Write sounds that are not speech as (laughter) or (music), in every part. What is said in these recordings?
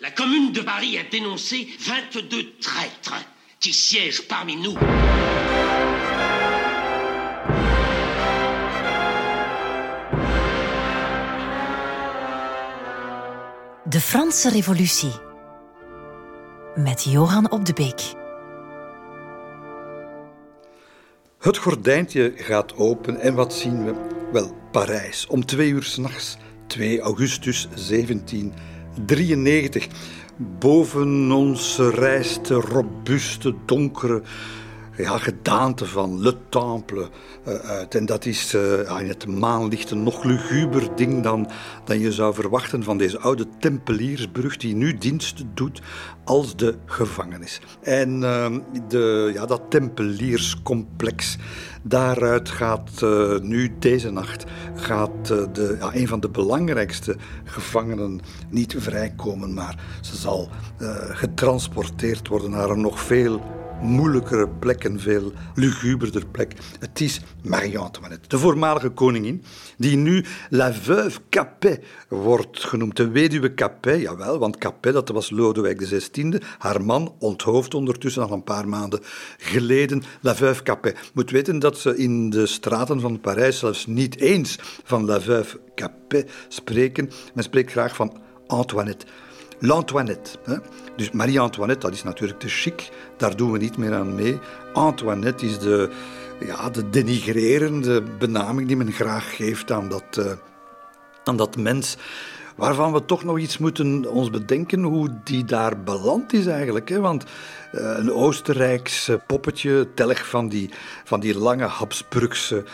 La commune de Paris a dénoncé 22 traîtres qui siègent parmi nous. De Franse Revolutie met Johan op de Beek. Het gordijntje gaat open en wat zien we? Wel, Parijs, om twee uur s'nachts, 2 augustus 1793. Boven ons rijst de robuuste, donkere ja, gedaante van Le Temple uh, uit. En dat is uh, in het maanlicht een nog luguber ding dan, dan je zou verwachten van deze oude tempeliersbrug die nu dienst doet als de gevangenis. En uh, de, ja, dat tempelierscomplex, daaruit gaat uh, nu deze nacht gaat, de, ja, een van de belangrijkste gevangenen niet vrijkomen, maar ze zal getransporteerd worden naar een nog veel moeilijkere plek, een veel luguberder plek. Het is Marie-Antoinette, de voormalige koningin, die nu La Veuve Capet wordt genoemd. De weduwe Capet, jawel, want Capet, dat was Lodewijk XVI, haar man, onthoofd ondertussen al een paar maanden geleden. La Veuve Capet. Moet weten dat ze in de straten van Parijs zelfs niet eens van La Veuve Capet spreken. Men spreekt graag van Antoinette. L'Antoinette. Dus Marie-Antoinette, dat is natuurlijk te chic, daar doen we niet meer aan mee. Antoinette is de, ja, de denigrerende benaming die men graag geeft aan dat, uh, aan dat mens waarvan we toch nog iets moeten ons bedenken hoe die daar beland is eigenlijk. Hè? Want uh, een Oostenrijks poppetje, telg van die, van die lange Habsburgse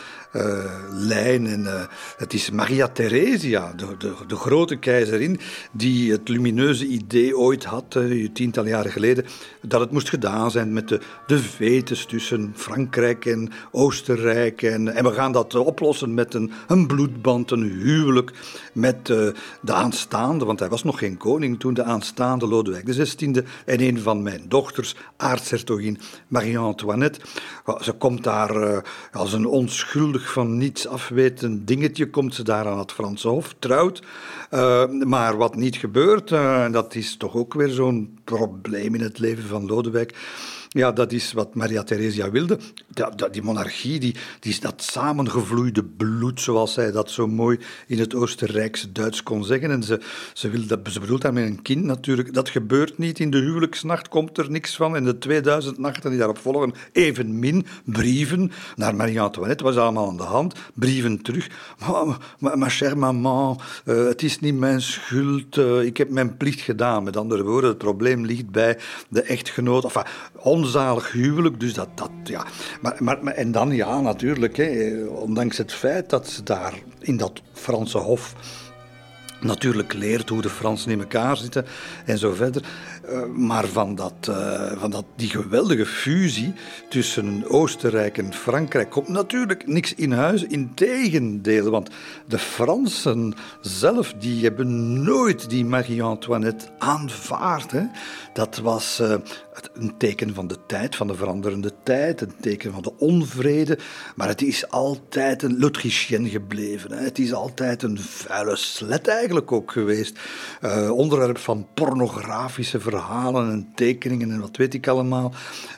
lijn. En, uh, het is Maria Theresia, de, de, de, grote keizerin, die het lumineuze idee ooit had, uh, tientallen jaren geleden, dat het moest gedaan zijn met de, de vetes tussen Frankrijk en Oostenrijk. En, en we gaan dat oplossen met een, een bloedband, een huwelijk met de aanstaande, want hij was nog geen koning toen, de aanstaande Lodewijk XVI en een van mijn dochters, aartshertogin Marie-Antoinette. Ze komt daar als een onschuldig van niets afwetend dingetje komt ze daar aan het Franse Hof, trouwt. Uh, maar wat niet gebeurt, uh, dat is toch ook weer zo'n probleem in het leven van Lodewijk. Ja, dat is wat Maria Theresia wilde. die monarchie, die, die is dat samengevloeide bloed, zoals zij dat zo mooi in het Oostenrijkse Duits kon zeggen. En ze, ze, wil dat, ze bedoelt daarmee een kind natuurlijk. Dat gebeurt niet. In de huwelijksnacht komt er niks van. En de 2000 nachten die daarop volgen, evenmin brieven naar Marie-Antoinette. was allemaal aan de hand. Brieven terug. Ma, chère maman, uh, het is niet mijn schuld. Uh, ik heb mijn plicht gedaan. Met andere woorden, het probleem ligt bij de echtgenoot. Enfin, onzalig huwelijk. Dus dat, dat ja. Maar, maar, en dan ja, natuurlijk, hè, ondanks het feit dat ze daar in dat Franse hof natuurlijk leert hoe de Fransen in elkaar zitten en zo verder. Eh, maar van, dat, uh, van dat, die geweldige fusie tussen Oostenrijk en Frankrijk komt natuurlijk niks in huis. Integendeel, want de Fransen zelf die hebben nooit die Marie-Antoinette aanvaard. Hè. Dat was uh, een teken van de tijd, van de veranderende tijd, een teken van de onvrede. Maar het is altijd een l'Autrichienne gebleven. Hè. Het is altijd een vuile slet eigenlijk ook geweest. onderwerp van pornografische verhalen en tekeningen en wat weet ik allemaal.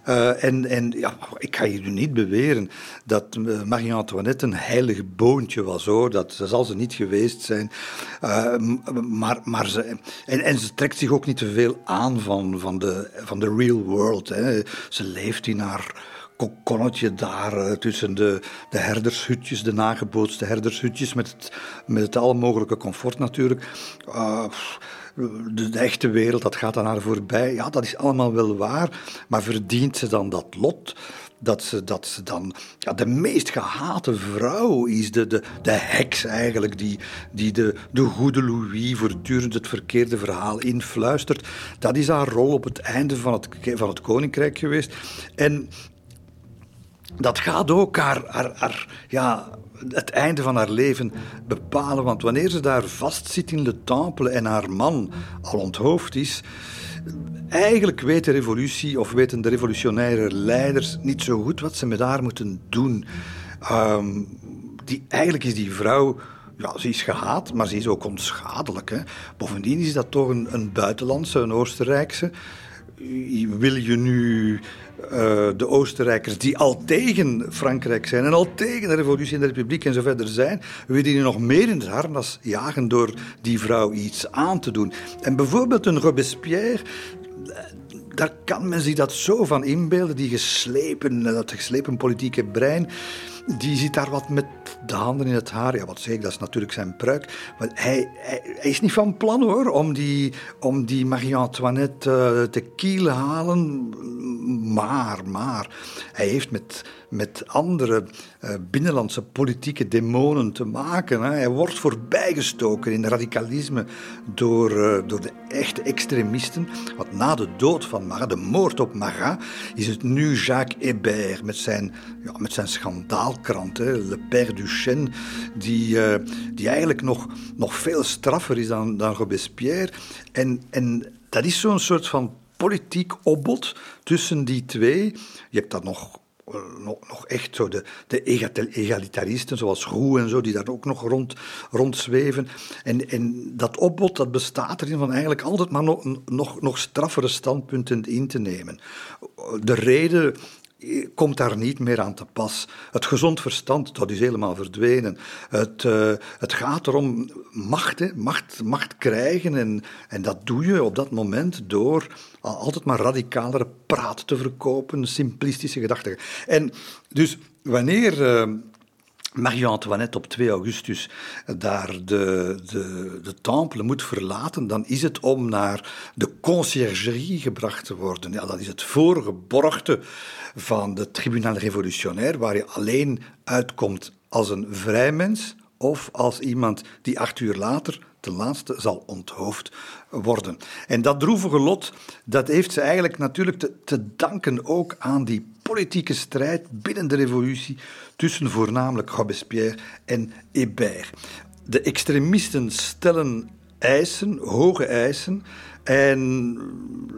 Uh, en en ja, ik ga nu niet beweren dat uh, Marie-Antoinette een heilig boontje was, hoor. Dat, zal ze niet geweest zijn. Uh, maar, maar ze, en, en ze trekt zich ook niet te veel aan van, van, de, van de real world. Hè. Ze leeft in haar kokonnetje daar tussen de, de herdershutjes, de nagebootste herdershutjes, met het, met het alle mogelijke comfort natuurlijk. Uh, de, echte wereld, dat gaat aan haar voorbij. Ja, dat is allemaal wel waar, maar verdient ze dan dat lot? Dat ze, dat ze dan ja, de meest gehate vrouw is, de, de, de heks eigenlijk, die, die de, de goede Louis voortdurend het verkeerde verhaal influistert. Dat is haar rol op het einde van het, van het koninkrijk geweest. En dat gaat ook haar, haar, haar ja, het einde van haar leven bepalen. Want wanneer ze daar vastzit in de Temple en haar man al onthoofd is. Eigenlijk weet de revolutie, of weten de revolutionaire leiders niet zo goed wat ze met haar moeten doen. Um, die, eigenlijk is die vrouw ja, ze is gehaat, maar ze is ook onschadelijk. Hè. Bovendien is dat toch een, een buitenlandse, een Oostenrijkse. Wil je nu uh, de Oostenrijkers die al tegen Frankrijk zijn en al tegen de revolutie in de republiek en zo verder zijn, willen die nog meer in het harnas jagen door die vrouw iets aan te doen. En bijvoorbeeld een Robespierre, daar kan men zich dat zo van inbeelden, die geslepen, dat geslepen politieke brein die zit daar wat met de handen in het haar. Ja, wat zeg ik, dat is natuurlijk zijn pruik. Maar hij, hij, is niet van plan hoor, om die, om die Marie-Antoinette uh, te kiel halen. Maar, maar, hij heeft met, met andere uh, binnenlandse politieke demonen te maken. Hij wordt voorbijgestoken in radicalisme door, uh, door de echte extremisten. Want na de dood van Marat, de moord op Marat, is het nu Jacques Hébert met zijn, ja, met zijn schandaal krant, hè, Le Père Duchesne, die, uh, die eigenlijk nog, nog veel straffer is dan, dan Robespierre. En, en dat is zo'n soort van politiek opbod tussen die twee. Je hebt dat nog eh, nog, nog, echt zo de, de egalitaristen, zoals Roux en zo, die daar ook nog rond, rondzweven. En, en dat opbod dat bestaat erin van eigenlijk altijd maar nog, nog, nog straffere standpunten in te nemen. De reden komt daar niet meer aan te pas. Het gezond verstand, dat is helemaal verdwenen. Het, uh, het gaat erom macht, hè, macht, macht krijgen. En, en dat doe je op dat moment door altijd maar radicalere praat te verkopen, simplistische gedachten. En dus wanneer... Uh, Marie-Antoinette op 2 augustus daar de, de, de temple moet verlaten, dan is het om naar de conciergerie gebracht te worden. Ja, dat is het voorgeborgde van de tribunaal revolutionair, waar je alleen uitkomt als een vrij mens of als iemand die acht uur later ten laatste zal onthoofd worden. En dat droevige lot, dat heeft ze eigenlijk natuurlijk te, te danken ook aan die politieke strijd binnen de revolutie tussen voornamelijk Robespierre en Hébert. De extremisten stellen eisen, hoge eisen, en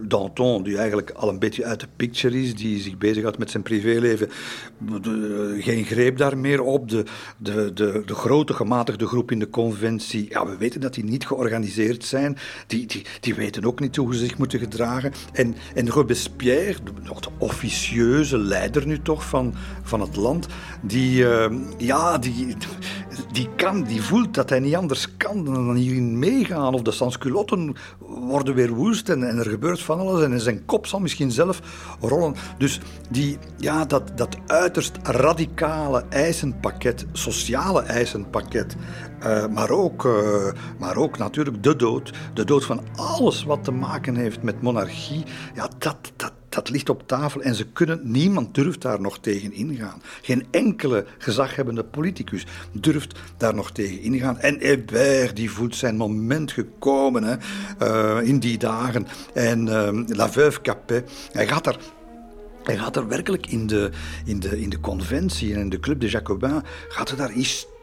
Danton, die eigenlijk al een beetje uit de picture is, die zich bezighoudt met zijn privéleven, geen greep daar meer op. De, de, de, de grote gematigde groep in de conventie, ja, we weten dat die niet georganiseerd zijn. Die, die, die weten ook niet hoe ze zich moeten gedragen. En, en Robespierre, nog de officieuze leider nu toch van, van het land, die, uh, ja, die, die kan, die voelt dat hij niet anders kan dan hierin meegaan. Of de sansculotten worden weer woest en, en, er gebeurt van alles. En in zijn kop zal misschien zelf rollen. Dus die, ja, dat, dat uiterst radicale eisenpakket, sociale eisenpakket, uh, maar, ook, uh, maar ook natuurlijk de dood. De dood van alles wat te maken heeft met monarchie. Ja, dat, dat, dat ligt op tafel en ze kunnen, niemand durft daar nog tegen ingaan. Geen enkele gezaghebbende politicus durft daar nog tegen ingaan. En Hébert, die voelt zijn moment gekomen hè, uh, in die dagen. En uh, La Veuve Capet, hij gaat daar hij gaat er werkelijk in de, in de, in de conventie en in de Club de Jacobins, gaat er daar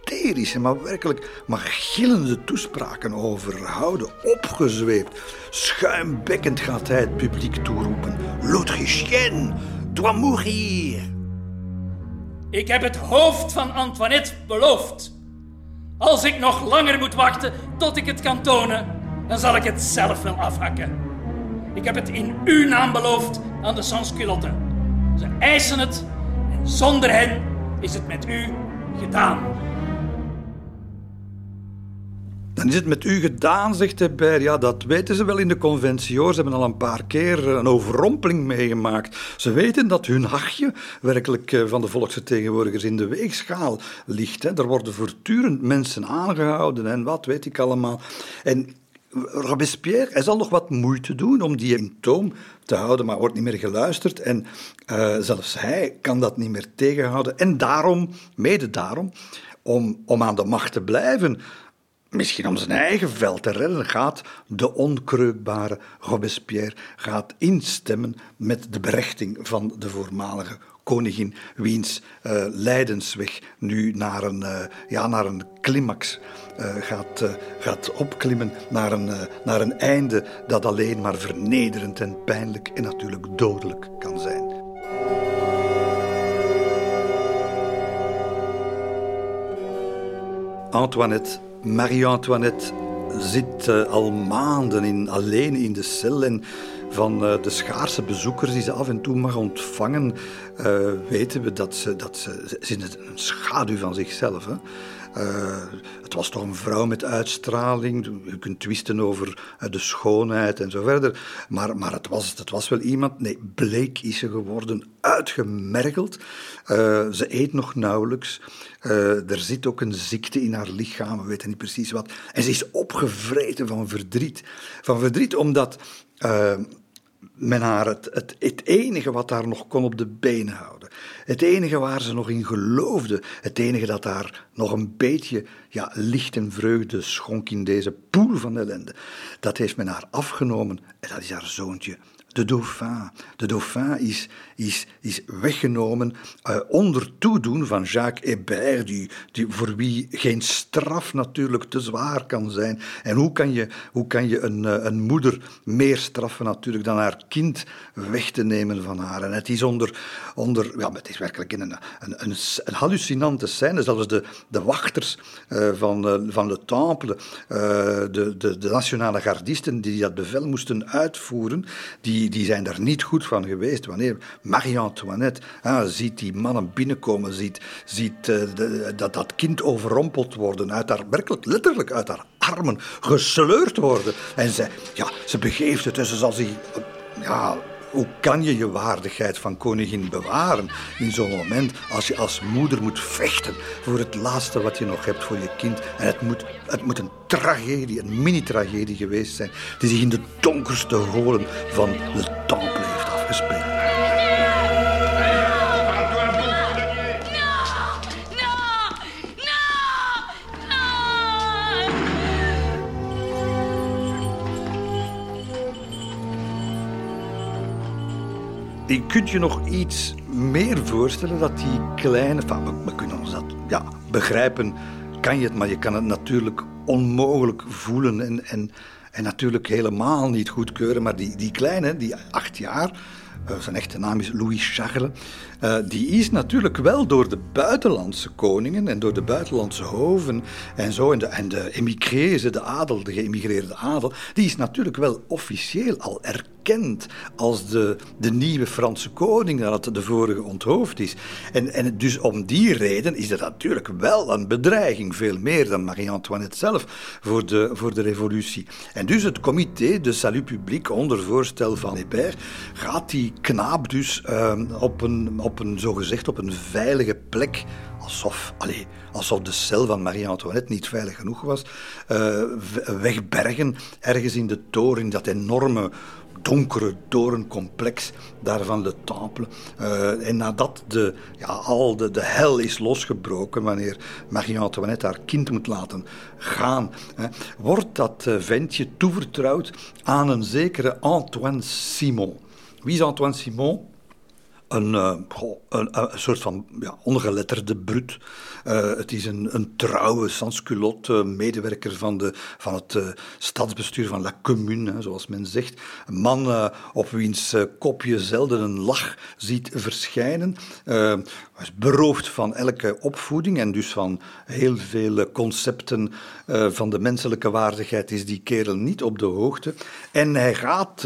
hysterische, maar werkelijk maar gillende toespraken over houden, opgezweept. Schuimbekkend gaat hij het publiek toeroepen. L'Autrichienne doit mourir. Ik heb het hoofd van Antoinette beloofd. Als ik nog langer moet wachten tot ik het kan tonen, dan zal ik het zelf wel afhakken. Ik heb het in uw naam beloofd aan de sansculotten. Ze eisen het en zonder hen is het met u gedaan. Dan is het met u gedaan, zegt Hébert. Ja, dat weten ze wel in de conventie hoor. Ze hebben al een paar keer een overrompeling meegemaakt. Ze weten dat hun hachje werkelijk eh, van de volksvertegenwoordigers in de weegschaal ligt. Hè. Er worden voortdurend mensen aangehouden en wat weet ik allemaal. En Robespierre, hij zal nog wat moeite doen om die in toom te houden, maar wordt niet meer geluisterd. En uh, zelfs hij kan dat niet meer tegenhouden. En daarom, mede daarom, om, om aan de macht te blijven, misschien om zijn eigen veld te redden, gaat de onkreukbare Robespierre gaat instemmen met de berechting van de voormalige koningin, wiens uh, lijdensweg nu naar een, uh, ja, naar een climax uh, gaat, gaat opklimmen, naar een, naar een einde dat alleen maar vernederend en pijnlijk en natuurlijk dodelijk kan zijn. Antoinette, Marie-Antoinette zit uh, al maanden in, alleen in de cel en van uh, de schaarse bezoekers die ze af en toe mag ontvangen, uh, weten we dat ze, dat ze, ze is een schaduw van zichzelf. Hè. Het was toch een vrouw met uitstraling. Je kunt twisten over de schoonheid en zo verder. Maar, maar het, was, het was wel iemand. Nee, bleek is ze geworden, uitgemergeld. Ze eet nog nauwelijks. Er zit ook een ziekte in haar lichaam, we weten niet precies wat. En ze is opgevreten van verdriet. Van verdriet omdat men haar het, het, het, enige wat haar nog kon op de benen houden. Het enige waar ze nog in geloofde. Het enige dat haar nog een beetje ja, licht en vreugde schonk in deze poel van ellende. Dat heeft men haar afgenomen en dat is haar zoontje de dauphin. De dauphin is, is, is weggenomen uh, onder toedoen van Jacques Hébert, die, voor wie geen straf natuurlijk te zwaar kan zijn. En hoe kan je, hoe kan je een, uh, een moeder meer straffen natuurlijk dan haar kind weg te nemen van haar? En het is onder, onder ja, het is werkelijk een, een, een, hallucinante scène. Zelfs de, de wachters uh, van, van Le Temple, de, de, de nationale gardisten die dat bevel moesten uitvoeren, die die, zijn daar niet goed van geweest. Wanneer Marie-Antoinette ziet die mannen binnenkomen, ziet, ziet de, dat dat kind overrompeld worden, uit haar, werkelijk letterlijk uit haar armen gesleurd worden. En ze, ja, ze begeeft het, dus ze zal zich ja, hoe kan je je waardigheid van koningin bewaren in zo'n moment als je als moeder moet vechten voor het laatste wat je nog hebt voor je kind? En het moet, het moet een tragedie, een mini-tragedie geweest zijn die zich in de donkerste holen van Le Temple heeft afgespeeld. Je kunt je nog iets meer voorstellen dat die kleine... We, kunnen ons dat ja, begrijpen, kan je het, maar je kan het natuurlijk onmogelijk voelen en, en, en natuurlijk helemaal niet goedkeuren. Maar die, die kleine, die acht jaar, uh, zijn echte naam is Louis Charles, uh, die is natuurlijk wel door de buitenlandse koningen en door de buitenlandse hoven en zo, en de, en de emigrezen, de adel, de geëmigreerde adel, die is natuurlijk wel officieel al erkend als de, de nieuwe Franse koning nadat de vorige onthoofd is. En, en dus om die reden is dat natuurlijk wel een bedreiging, veel meer dan Marie-Antoinette zelf, voor de, voor de revolutie. En dus het comité de salut public onder voorstel van Hébert gaat die knaap dus uh, op een, een, zogezegd, op een veilige plek alsof, allez, alsof de cel van Marie-Antoinette niet veilig genoeg was, uh, wegbergen ergens in de toren, dat enorme donkere doorncomplex daarvan Le Temple. Uh, en nadat de, ja, al de, de hel is losgebroken, wanneer Marie-Antoinette haar kind moet laten gaan, hè, wordt dat uh, ventje toevertrouwd aan een zekere Antoine Simon. Wie is Antoine Simon? Een, uh, een, soort van ja, ongeletterde brut. Uh, het is een, een trouwe sansculotte medewerker van, de, van het uh, stadsbestuur van La Commune, zoals men zegt. Een man op wiens kop je zelden een lach ziet verschijnen. Hij is beroofd van elke opvoeding en dus van heel veel concepten van de menselijke waardigheid is die kerel niet op de hoogte. En hij gaat,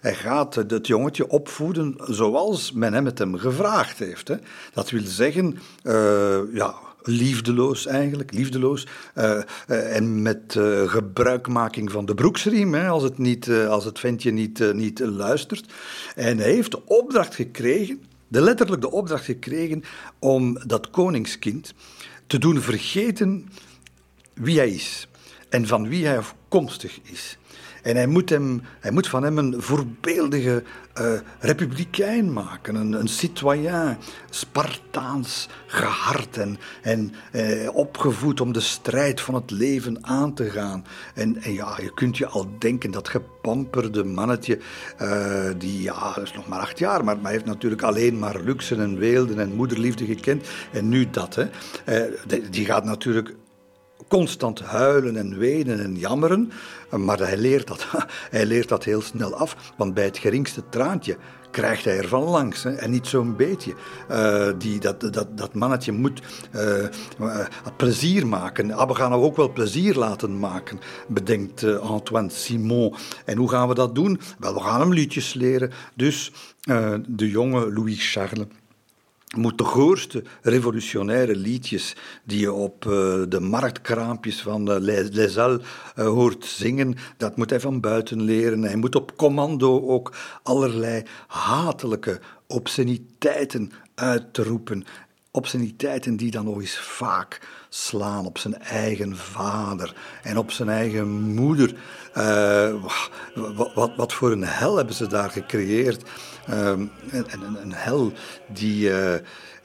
hij gaat het jongetje opvoeden zoals men hem het hem gevraagd heeft. Hè. Dat wil zeggen, ja, liefdeloos eigenlijk, liefdeloos. Uh, uh, en met gebruikmaking van de broeksriem, hè, als, het niet, als het ventje niet, niet luistert. En hij heeft de opdracht gekregen, de letterlijk de opdracht gekregen, om dat koningskind te doen vergeten wie hij is en van wie hij afkomstig is. En hij moet, hem, hij moet van hem een voorbeeldige uh, republikein maken, een, een citoyen, Spartaans gehard en, en uh, opgevoed om de strijd van het leven aan te gaan. En, en ja, je kunt je al denken, dat gepamperde mannetje, uh, die ja, is nog maar acht jaar, maar, maar heeft natuurlijk alleen maar luxe en weelden en moederliefde gekend. En nu dat, hè. die gaat natuurlijk constant huilen en wenen en jammeren. Maar hij leert dat, (laughs) hij leert dat heel snel af, want bij het geringste traantje krijgt hij ervan langs. Hè? En niet zo'n beetje. Uh, die, dat, dat, dat mannetje moet uh, plezier maken. Ah, we gaan hem ook wel plezier laten maken, bedenkt Antoine Simon. En hoe gaan we dat doen? Wel, we gaan hem liedjes leren. Dus de jonge Louis Charles moet de goorste revolutionaire liedjes die je op uh, de marktkraampjes van uh, Les, Les uh, hoort zingen, dat moet hij van buiten leren. Hij moet op commando ook allerlei hatelijke obsceniteiten uitroepen. Obsceniteiten die dan nog eens vaak slaan op zijn eigen vader en op zijn eigen moeder. Wat, wat voor een hel hebben ze daar gecreëerd? Um, een, een, hel die, uh,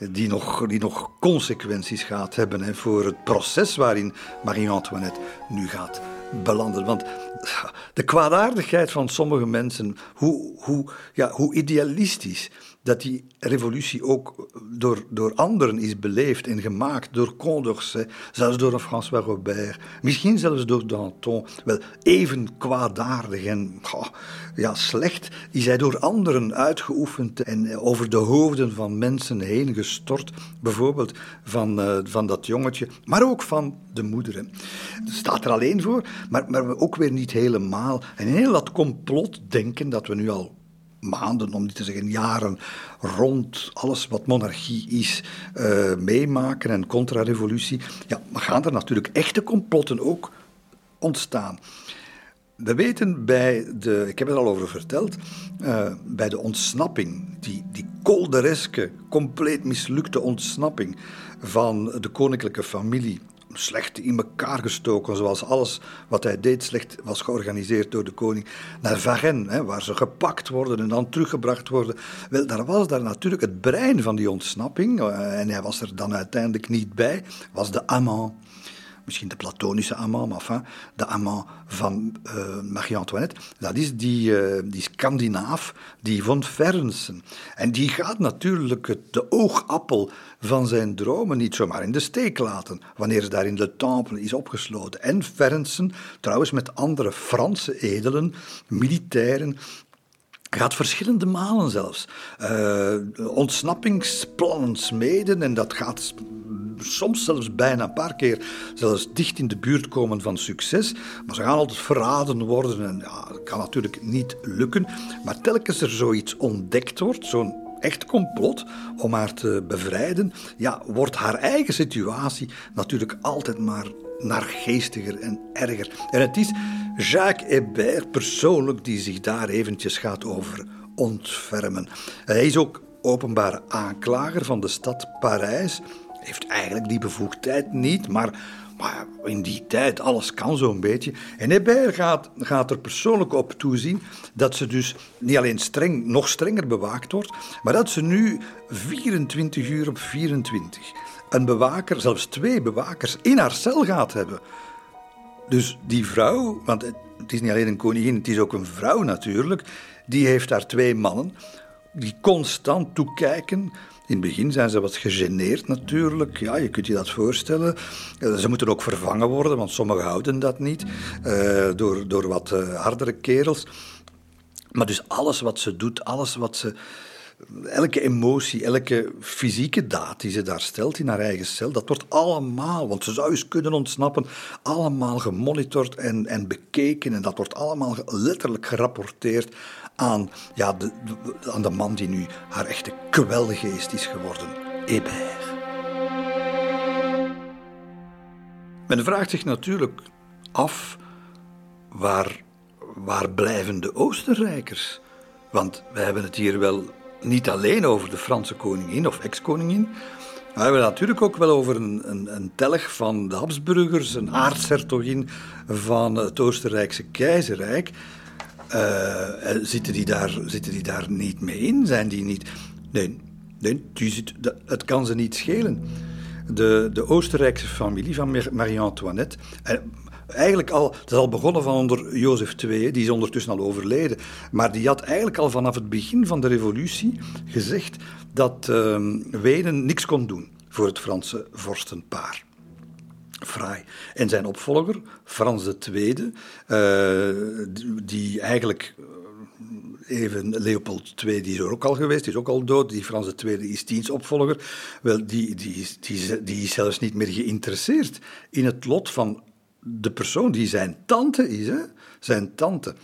die, nog, die nog consequenties gaat hebben hè, voor het proces waarin Marie-Antoinette nu gaat belanden. Want de kwaadaardigheid van sommige mensen, hoe, hoe, ja, hoe idealistisch dat die revolutie ook door, door anderen is beleefd en gemaakt, door Condorcet, zelfs door François Robert, misschien zelfs door Danton. Wel, even kwaadaardig en ja, slecht is hij door anderen uitgeoefend en over de hoofden van mensen heen gestort. Bijvoorbeeld van, uh, van dat jongetje, maar ook van de moeder. Het staat er alleen voor, maar, maar ook weer niet helemaal. En heel dat complotdenken dat we nu al maanden, om niet te zeggen jaren, rond alles wat monarchie is uh, meemaken en contra-revolutie, ja, maar gaan er natuurlijk echte complotten ook ontstaan. We weten bij de, ik heb het al over verteld, uh, bij de ontsnapping, die, die koldereske, compleet mislukte ontsnapping van de koninklijke familie slecht in elkaar gestoken, zoals alles wat hij deed slecht was georganiseerd door de koning, naar Varennes, hè, waar ze gepakt worden en dan teruggebracht worden. Wel, daar was daar natuurlijk het brein van die ontsnapping, eh, en hij was er dan uiteindelijk niet bij, was de amant misschien de platonische amant, maar de amant van uh, Marie-Antoinette, dat is die, uh, die Scandinaaf, die von Fernsen. En die gaat natuurlijk het, de oogappel van zijn dromen niet zomaar in de steek laten, wanneer ze daar in de Temple is opgesloten. En Fernsen, trouwens met andere Franse edelen, militairen, gaat verschillende malen zelfs uh, ontsnappingsplannen smeden en dat gaat soms zelfs bijna een paar keer zelfs dicht in de buurt komen van succes. Maar ze gaan altijd verraden worden en ja, dat kan natuurlijk niet lukken. Maar telkens er zoiets ontdekt wordt, zo'n echt complot om haar te bevrijden, ja, wordt haar eigen situatie natuurlijk altijd maar naargeestiger en erger. En het is Jacques Hébert persoonlijk die zich daar eventjes gaat over ontfermen. Hij is ook openbare aanklager van de stad Parijs heeft eigenlijk die bevoegdheid niet, maar, maar in die tijd, alles kan zo'n beetje. En Hébert gaat, gaat er persoonlijk op toezien dat ze dus niet alleen streng, nog strenger bewaakt wordt, maar dat ze nu 24 uur op 24 een bewaker, zelfs twee bewakers, in haar cel gaat hebben. Dus die vrouw, want het is niet alleen een koningin, het is ook een vrouw natuurlijk, die heeft daar twee mannen die constant toekijken in het begin zijn ze wat gegeneerd natuurlijk. Ja, je kunt je dat voorstellen. Eh, ze moeten ook vervangen worden, want sommigen houden dat niet. Uh, door, door wat uh, hardere kerels. Maar dus alles wat ze doet, alles wat ze elke emotie, elke fysieke daad die ze daar stelt in haar eigen cel, dat wordt allemaal, want ze zou eens kunnen ontsnappen, allemaal gemonitord en, en bekeken. En dat wordt allemaal letterlijk gerapporteerd aan, ja, de, aan de man die nu haar echte kwelgeest is geworden, Hébert. Men vraagt zich natuurlijk af waar, waar blijven de Oostenrijkers? Want wij hebben het hier wel niet alleen over de Franse koningin of ex-koningin, we hebben het natuurlijk ook wel over een, een, een telg van de Habsburgers, een aartshertogin van het Oostenrijkse keizerrijk. Uh, zitten, die daar, zitten die daar niet mee in? Zijn die niet... Nee, nee zit, het kan ze niet schelen. De, de Oostenrijkse familie van Marie-Antoinette... Eigenlijk al, het is al begonnen van onder Jozef II, die is ondertussen al overleden. Maar die had eigenlijk al vanaf het begin van de revolutie gezegd dat uh, Wenen niks kon doen voor het Franse vorstenpaar. Fraai. En zijn opvolger, Frans II, uh, die eigenlijk even Leopold II, die is er ook al geweest, die is ook al dood. Die Frans II is dienstopvolger. Wel, die, die, die, die is zelfs niet meer geïnteresseerd in het lot van de persoon die zijn tante is. Hè? Zijn tante.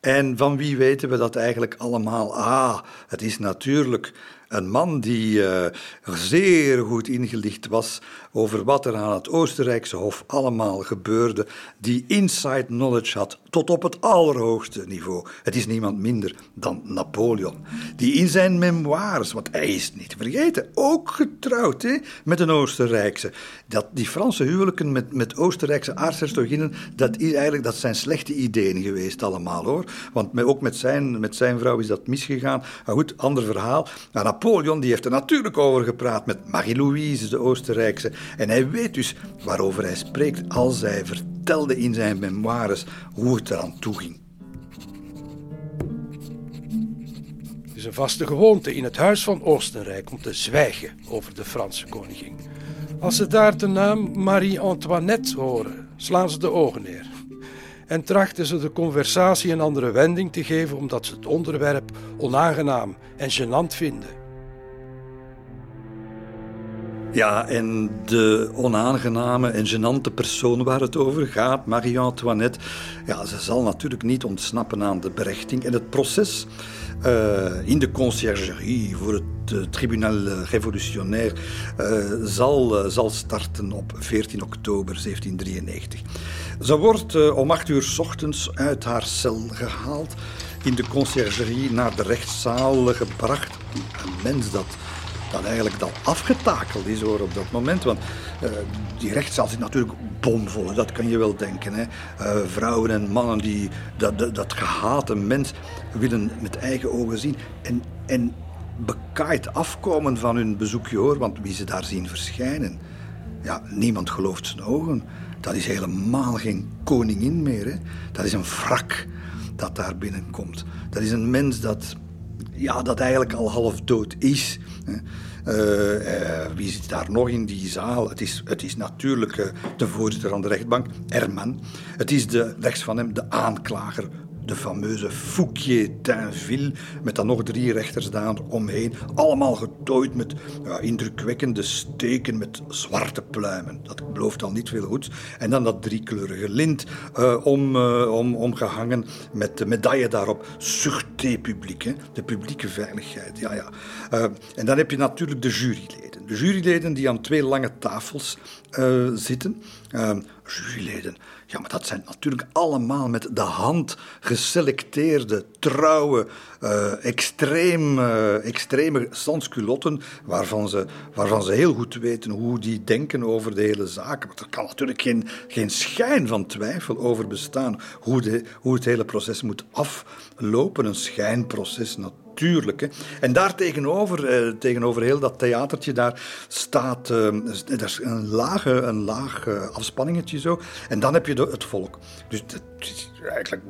En van wie weten we dat eigenlijk allemaal? Ah, het is natuurlijk een man die uh, zeer goed ingelicht was over wat er aan het Oostenrijkse Hof allemaal gebeurde, die inside knowledge had tot op het allerhoogste niveau. Het is niemand minder dan Napoleon, die in zijn memoires, want hij is niet vergeten, ook getrouwd hè, met een Oostenrijkse. Dat, die Franse huwelijken met, met Oostenrijkse aartshertoginnen, dat, eigenlijk, dat zijn slechte ideeën geweest allemaal hoor. Want ook met zijn, met zijn vrouw is dat misgegaan. Maar goed, ander verhaal. Maar Napoleon die heeft er natuurlijk over gepraat met Marie-Louise, de Oostenrijkse. En hij weet dus waarover hij spreekt als hij vertelde in zijn memoires hoe het eraan toe ging. Het is een vaste gewoonte in het Huis van Oostenrijk om te zwijgen over de Franse koningin. Als ze daar de naam Marie-Antoinette horen, slaan ze de ogen neer. En trachten ze de conversatie een andere wending te geven omdat ze het onderwerp onaangenaam en gênant vinden. Ja, en de onaangename en genante persoon waar het over gaat, Marie-Antoinette, ja, ze zal natuurlijk niet ontsnappen aan de berechting. En het proces uh, in de conciergerie voor het uh, tribunaal revolutionair uh, zal, zal starten op 14 oktober 1793. Ze wordt om acht uur ochtends uit haar cel gehaald, in de conciergerie naar de rechtszaal gebracht. Een mens dat dat eigenlijk dan afgetakeld is hoor, op dat moment. Want uh, die rechtszaal zit natuurlijk bomvol, dat kan je wel denken. Hè. Uh, vrouwen en mannen die dat, dat, dat, gehate mens willen met eigen ogen zien. En, en bekaaid afkomen van hun bezoekje hoor, want wie ze daar zien verschijnen. Ja, niemand gelooft zijn ogen. Dat is helemaal geen koningin meer. Hè. Dat is een wrak dat daar binnenkomt. Dat is een mens dat ja, dat eigenlijk al half dood is. Uh, wie zit daar nog in die zaal? Het is, het is natuurlijk uh, de voorzitter van de rechtbank, Herman. Het is de, rechts van hem de aanklager de fameuze Fouquier-Tinville, met dan nog drie rechters daar omheen. Allemaal getooid met ja, indrukwekkende steken met zwarte pluimen. Dat belooft al niet veel goeds. En dan dat driekleurige lint uh, om, uh, om, omgehangen met de medaille daarop. Sûreté publiek, de publieke veiligheid. Ja, ja. Uh, en dan heb je natuurlijk de juryleden. De juryleden die aan twee lange tafels zitten. juryleden ja, maar dat zijn natuurlijk allemaal met de hand geselecteerde, trouwe, uh, extreem, uh, extreme sansculotten, waarvan ze, waarvan ze heel goed weten hoe die denken over de hele zaak. Maar er kan natuurlijk geen, geen schijn van twijfel over bestaan hoe, de, hoe het hele proces moet aflopen. Een schijnproces natuurlijk natuurlijk. Hè. En daar tegenover, eh, tegenover heel dat theatertje, daar staat eh, is een, lage, een laag eh, afspanningetje zo. En dan heb je de, het volk. Dus het is eigenlijk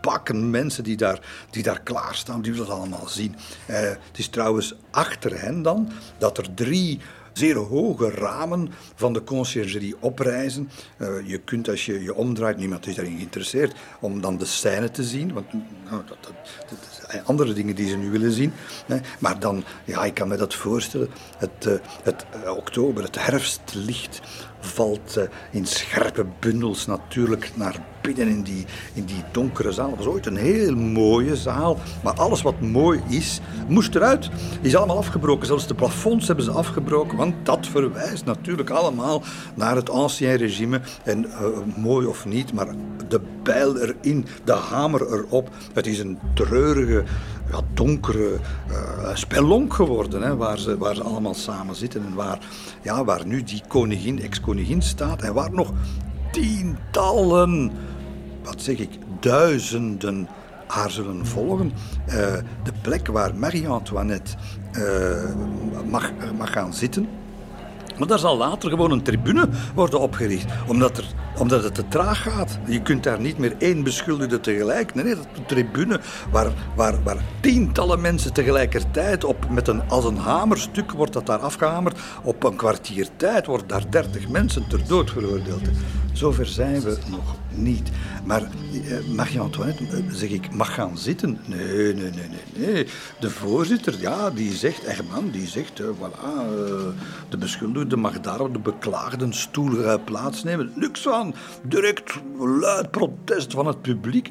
bakken mensen die daar, die daar klaarstaan, die dat allemaal zien. Uh, het is trouwens achter hen dan dat er drie zeer hoge ramen van de conciergerie oprijzen. Uh, je kunt als je je omdraait, niemand is daarin geïnteresseerd, om dan de scène te zien. Want nou, dat, dat, dat, zijn andere dingen die ze nu willen zien. Hè. Maar dan, ja, ik kan me dat voorstellen, het, uh, het oktober, het herfstlicht valt in scherpe bundels natuurlijk naar binnen in die, in die donkere zaal. Het was ooit een heel mooie zaal, maar alles wat mooi is, moest eruit. Is allemaal afgebroken. Zelfs de plafonds hebben ze afgebroken, want dat verwijst natuurlijk allemaal naar het ancien regime. En uh, mooi of niet, maar de bijl erin, de hamer erop. Het is een treurige, ja, donkere uh, spelonk geworden, hè, waar, ze, waar ze allemaal samen zitten en waar, ja, waar nu die koningin, ex-koningin staat en waar nog tientallen wat zeg ik, duizenden haar volgen. Uh, de plek waar Marie-Antoinette uh, mag, mag gaan zitten. Maar daar zal later gewoon een tribune worden opgericht, omdat er omdat het te traag gaat. Je kunt daar niet meer één beschuldigde tegelijk. Nee, nee dat is een tribune waar, waar, waar tientallen mensen tegelijkertijd op, met een, als een hamerstuk wordt dat daar afgehamerd. Op een kwartier tijd worden daar dertig mensen ter dood veroordeeld. Zover zijn we nog niet. Maar eh, Marie-Antoinette, eh, zeg ik, mag gaan zitten? Nee, nee, nee, nee. nee. De voorzitter, ja, die zegt, Herman, die zegt, uh, voilà, de beschuldigde mag daar op de beklaagde stoel plaatsnemen. Niks van. Direct luid protest van het publiek.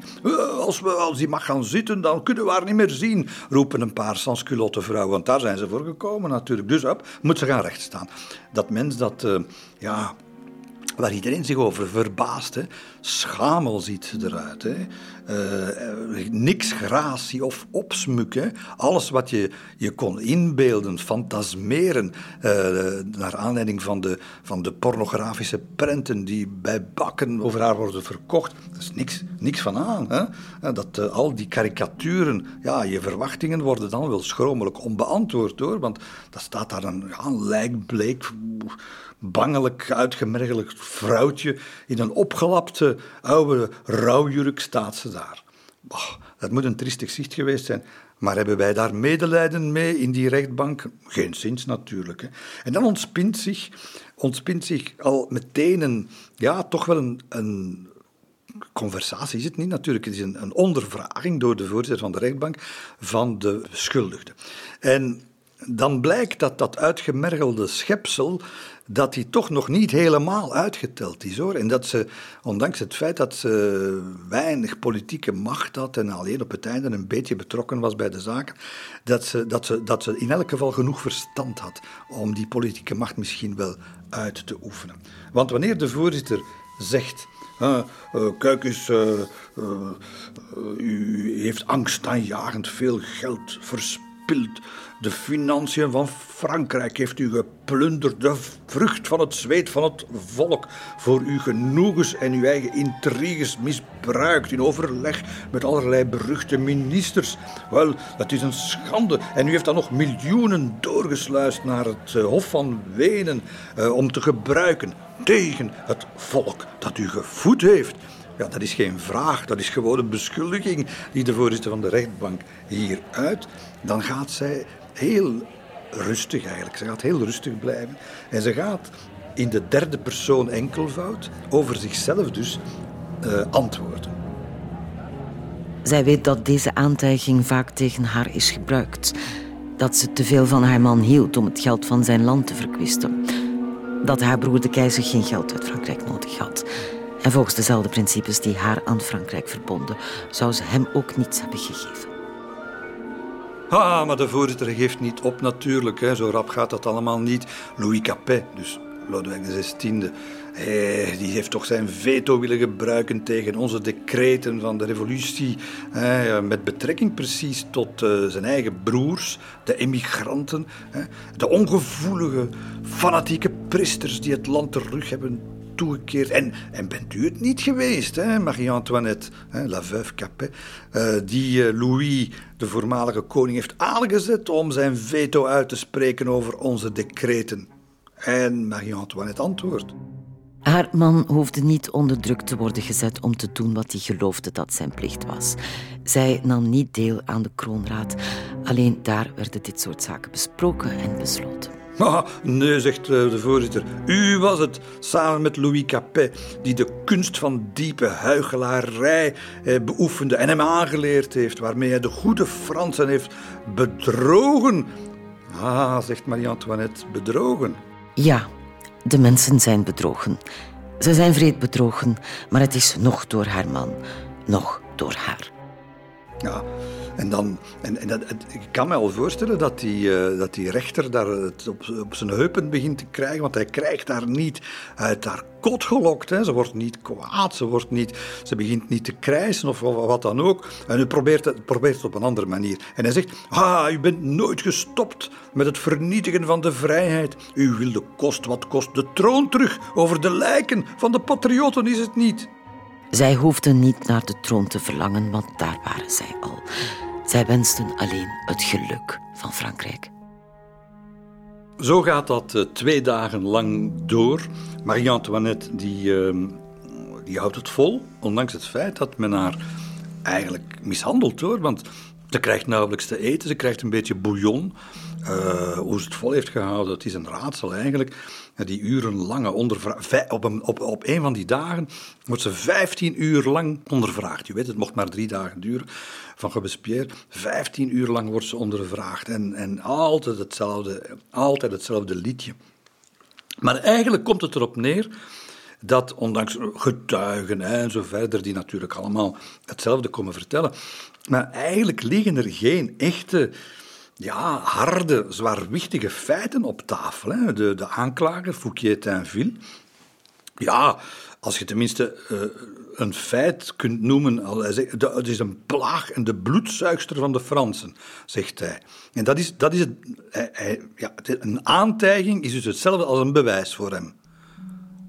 als, we, als die mag gaan zitten, dan kunnen we haar niet meer zien, roepen een paar sansculotte vrouwen. Want daar zijn ze voor gekomen natuurlijk. Dus op, moet ze gaan rechtstaan. Dat mens dat, ja waar iedereen zich over verbaast. Hè. Schamel ziet eruit. Hè. Uh, niks gratie of opsmukken. Alles wat je, je kon inbeelden, fantasmeren, uh, naar aanleiding van de, van de pornografische prenten die bij bakken over haar worden verkocht. Er is niks, niks van aan. Hè. Dat uh, al die karikaturen, ja, je verwachtingen worden dan wel schromelijk onbeantwoord hoor, want dat staat daar een ja, lijkbleek bangelijk uitgemergeld vrouwtje in een opgelapte oude rouwjurk staat ze daar. dat moet een triestig zicht geweest zijn. Maar hebben wij daar medelijden mee in die rechtbank? Geen zins natuurlijk. Hè. En dan ontspint zich, ontspint zich al meteen een, ja, toch wel een, een conversatie is het niet natuurlijk. Het is een, een ondervraging door de voorzitter van de rechtbank van de beschuldigde. En dan blijkt dat dat uitgemergelde schepsel dat hij toch nog niet helemaal uitgeteld is hoor. En dat ze, ondanks het feit dat ze weinig politieke macht had en alleen op het einde een beetje betrokken was bij de zaken, dat ze, dat ze, dat ze in elk geval genoeg verstand had om die politieke macht misschien wel uit te oefenen. Want wanneer de voorzitter zegt. Uh, kijk eens, uh, u heeft angstaanjagend veel geld verspild de financiën van Frankrijk heeft u geplunderd, de vrucht van het zweet van het volk, voor uw genoegens en uw eigen intriges misbruikt in overleg met allerlei beruchte ministers. Wel, dat is een schande. En u heeft dan nog miljoenen doorgesluist naar het eh, Hof van Wenen eh, om te gebruiken tegen het volk dat u gevoed heeft. Ja, dat is geen vraag, dat is gewoon een beschuldiging die de voorzitter van de rechtbank hier uit. Dan gaat zij heel rustig eigenlijk. Ze gaat heel rustig blijven. En ze gaat in de derde persoon enkelvoud over zichzelf dus uh, antwoorden. Zij weet dat deze aantijging vaak tegen haar is gebruikt. Dat ze te veel van haar man hield om het geld van zijn land te verkwisten. Dat haar broer de keizer geen geld uit Frankrijk nodig had. En volgens dezelfde principes die haar aan Frankrijk verbonden, zou ze hem ook niets hebben gegeven. Ah, maar de voorzitter geeft niet op natuurlijk. Hè. Zo rap gaat dat allemaal niet. Louis Capet, dus Lodewijk XVI, eh, die heeft toch zijn veto willen gebruiken tegen onze decreten van de revolutie. Eh, met betrekking precies tot uh, zijn eigen broers, de emigranten. Eh, de ongevoelige, fanatieke priesters die het land terug hebben toegekeerd. En, en bent u het niet geweest, Marie-Antoinette, la veuve Capet, uh, die uh, Louis, de voormalige koning, heeft aangezet om zijn veto uit te spreken over onze decreten? En Marie-Antoinette antwoordt. Haar man hoefde niet onder druk te worden gezet om te doen wat hij geloofde dat zijn plicht was. Zij nam niet deel aan de kroonraad. Alleen daar werden dit soort zaken besproken en besloten. (laughs) Ah, nee, zegt eh, de voorzitter. U was het, samen met Louis Capet, die de kunst van diepe huichelarij eh, beoefende en hem aangeleerd heeft, waarmee hij de goede Fransen heeft bedrogen. Ah, zegt Marie-Antoinette, bedrogen. Ja, de mensen zijn bedrogen. Ze zijn vreed bedrogen, maar het is nog door haar man, nog door haar. Ja, en, dan, en, en dat, ik kan me al voorstellen dat die, uh, dat die rechter daar het op, op zijn heupen begint te krijgen, want hij krijgt daar niet uit haar kot gelokt. Hè. Ze wordt niet kwaad, ze, wordt niet, ze begint niet te krijsen of wat dan ook. En u probeert het, probeert op een andere manier. En hij zegt, ah, u bent nooit gestopt met het vernietigen van de vrijheid. U wil de kost wat kost de troon terug. Over de lijken van de patriotten is het niet. Zij hoefden niet naar de troon te verlangen, want daar waren zij al. Zij wensten alleen het geluk van Frankrijk. Zo gaat dat uh, twee dagen lang door. Marie-Antoinette die, uh, die houdt het vol, ondanks het feit dat men haar eigenlijk mishandelt hoor. Want ze krijgt nauwelijks te eten, ze krijgt een beetje bouillon. Uh, hoe ze het vol heeft gehouden, dat is een raadsel eigenlijk. Die urenlange ondervraag. Op een, op, op van die dagen wordt ze 15 uur lang ondervraagd. Je weet, het mocht maar drie dagen duren van Robespierre. 15 uur lang wordt ze ondervraagd. En, en altijd, hetzelfde, altijd hetzelfde liedje. Maar eigenlijk komt het erop neer dat ondanks getuigen en zo verder, die natuurlijk allemaal hetzelfde komen vertellen, maar eigenlijk liggen er geen echte ja, harde, zwaarwichtige feiten op tafel. Hè. De, de aanklager, Fouquier-Tinville, ja, als je tenminste uh, een feit kunt noemen, het is een plaag en de bloedzuigster van de Fransen, zegt hij. En dat is, dat is het, hij, ja, een aantijging is dus hetzelfde als een bewijs voor hem.